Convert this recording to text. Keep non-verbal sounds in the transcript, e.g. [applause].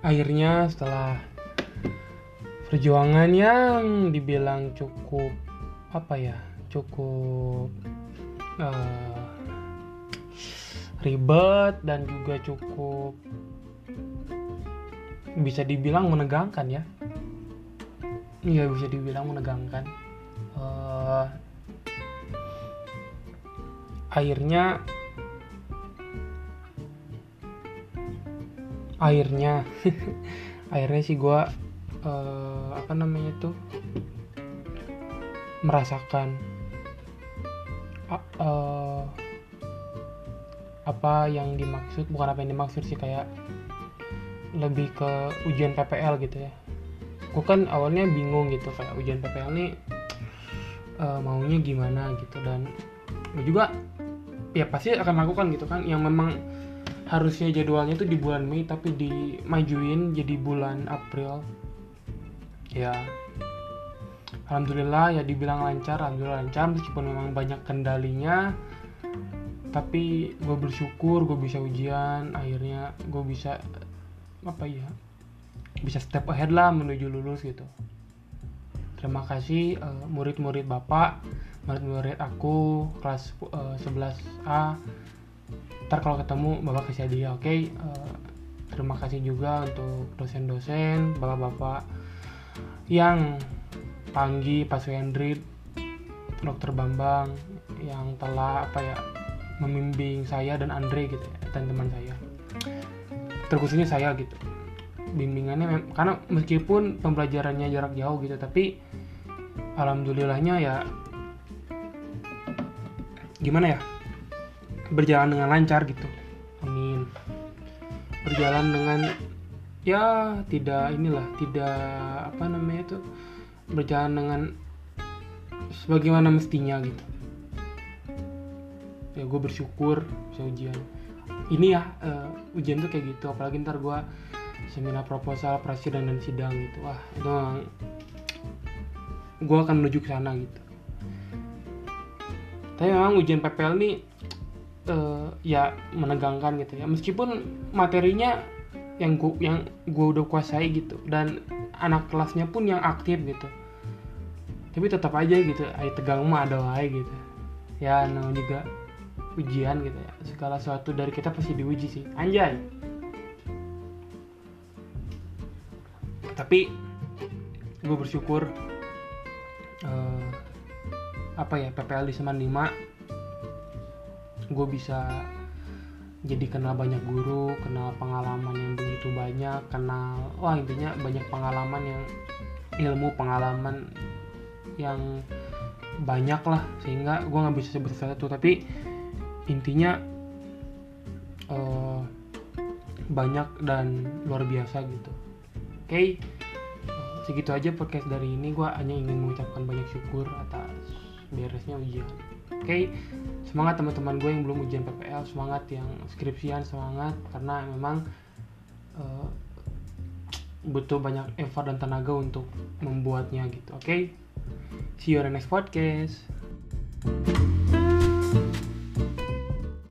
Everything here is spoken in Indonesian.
akhirnya setelah perjuangan yang dibilang cukup apa ya cukup uh, ribet dan juga cukup bisa dibilang menegangkan ya. Iya bisa dibilang menegangkan. Uh, akhirnya akhirnya akhirnya [laughs] sih gue uh, apa namanya tuh merasakan uh, uh, apa yang dimaksud bukan apa yang dimaksud sih kayak lebih ke ujian PPL gitu ya. Gue kan awalnya bingung gitu kayak ujian PPL nih uh, [sniffs] maunya gimana gitu. Dan gue juga ya pasti akan lakukan gitu kan. Yang memang harusnya jadwalnya itu di bulan Mei tapi dimajuin jadi bulan April. Ya. Alhamdulillah ya dibilang lancar Alhamdulillah lancar meskipun memang banyak kendalinya. Tapi gue bersyukur gue bisa ujian akhirnya gue bisa apa ya bisa step ahead lah menuju lulus gitu. Terima kasih uh, murid-murid bapak murid-murid aku kelas uh, 11A ntar kalau ketemu bapak kasih hadiah oke okay? uh, terima kasih juga untuk dosen-dosen bapak-bapak yang Panggi Pak Suhendri Dokter Bambang yang telah apa ya membimbing saya dan Andre gitu ya, dan teman saya terkhususnya saya gitu bimbingannya karena meskipun pembelajarannya jarak jauh gitu tapi alhamdulillahnya ya gimana ya berjalan dengan lancar gitu. Amin. Berjalan dengan ya tidak inilah tidak apa namanya itu berjalan dengan sebagaimana mestinya gitu. Ya gue bersyukur bisa ujian. Ini ya uh, ujian tuh kayak gitu apalagi ntar gue seminar proposal presiden dan sidang gitu. Wah itu gue akan menuju ke sana gitu. Tapi memang ujian PPL nih uh, ya menegangkan gitu ya. Meskipun materinya yang gua yang gue udah kuasai gitu dan anak kelasnya pun yang aktif gitu. Tapi tetap aja gitu ayo tegang mah ada wae gitu. Ya namanya juga ujian gitu ya. Segala sesuatu dari kita pasti diuji sih. Anjay. Tapi gue bersyukur uh, apa ya PPL di Seman 5 gue bisa jadi kenal banyak guru, kenal pengalaman yang begitu banyak, kenal wah intinya banyak pengalaman yang ilmu pengalaman yang banyak lah sehingga gue nggak bisa sebut satu tapi intinya uh, banyak dan luar biasa gitu. Oke? Okay? segitu aja podcast dari ini. Gue hanya ingin mengucapkan banyak syukur atas beresnya ujian oke okay? semangat teman-teman gue yang belum ujian PPL semangat yang skripsian semangat karena memang uh, butuh banyak effort dan tenaga untuk membuatnya gitu oke okay? see you on the next podcast